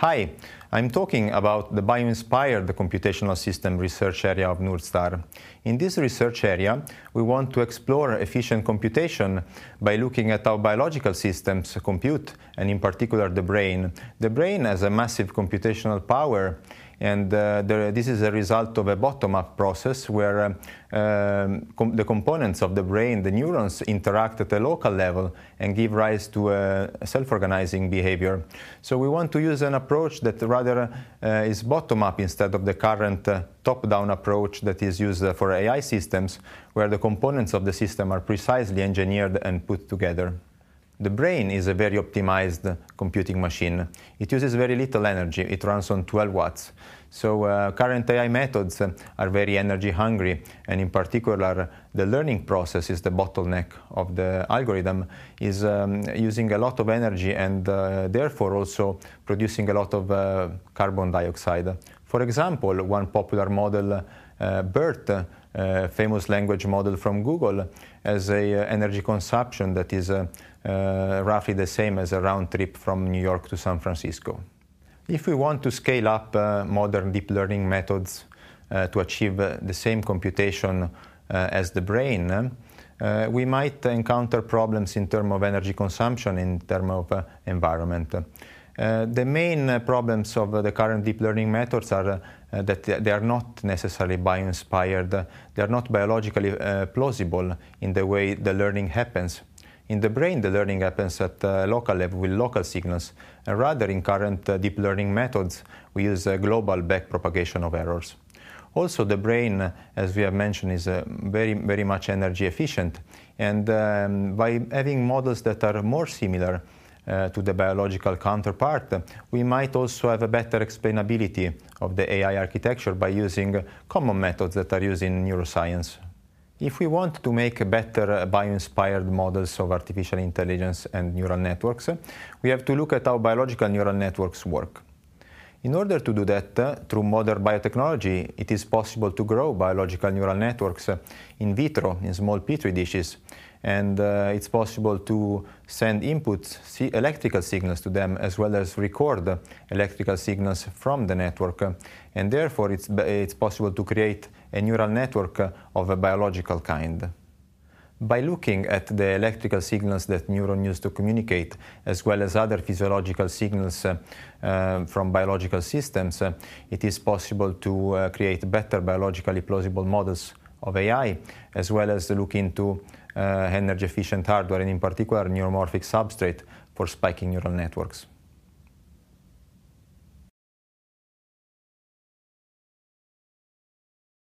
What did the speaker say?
Hi, I'm talking about the bio-inspired computational system research area of NordSTAR. In this research area, we want to explore efficient computation by looking at how biological systems compute, and in particular the brain. The brain has a massive computational power and uh, the, this is a result of a bottom-up process where uh, um, com the components of the brain, the neurons, interact at a local level and give rise to a self-organizing behavior. So we want to use an approach that rather uh, is bottom-up instead of the current uh, top-down approach that is used for AI systems, where the components of the system are precisely engineered and put together. The brain is a very optimized computing machine. It uses very little energy. It runs on 12 watts. So uh, current AI methods are very energy hungry, and in particular, the learning process is the bottleneck of the algorithm, is um, using a lot of energy and uh, therefore also producing a lot of uh, carbon dioxide. For example, one popular model, uh, BERT, uh, famous language model from Google has a uh, energy consumption that is roughly the same as a round trip from New York to San Francisco. If we want to scale up modern deep learning methods to achieve the same computation as the brain, uh, we might encounter problems in terms of energy consumption, in terms of uh, environment. Uh, the main problems of the current deep learning methods are uh, that they are not necessarily bio-inspired. They are not biologically uh, plausible in the way the learning happens. In the brain, the learning happens at uh, local level with local signals. And rather, in current uh, deep learning methods, we use a global backpropagation of errors. Also, the brain, as we have mentioned, is uh, very, very much energy efficient. And um, by having models that are more similar uh, to the biological counterpart, we might also have a better explainability of the AI architecture by using common methods that are used in neuroscience. If we want to make better bio-inspired models of artificial intelligence and neural networks, we have to look at how biological neural networks work. In order to do that, through modern biotechnology, it is possible to grow biological neural networks in vitro in small petri dishes and uh, it's possible to send inputs, electrical signals to them, as well as record electrical signals from the network. And therefore, it's, it's possible to create a neural network of a biological kind. By looking at the electrical signals that neurons use to communicate, as well as other physiological signals uh, uh, from biological systems, uh, it is possible to uh, create better biologically plausible models of AI, as well as look into uh, energy efficient hardware and in particular neuromorphic substrate for spiking neural networks.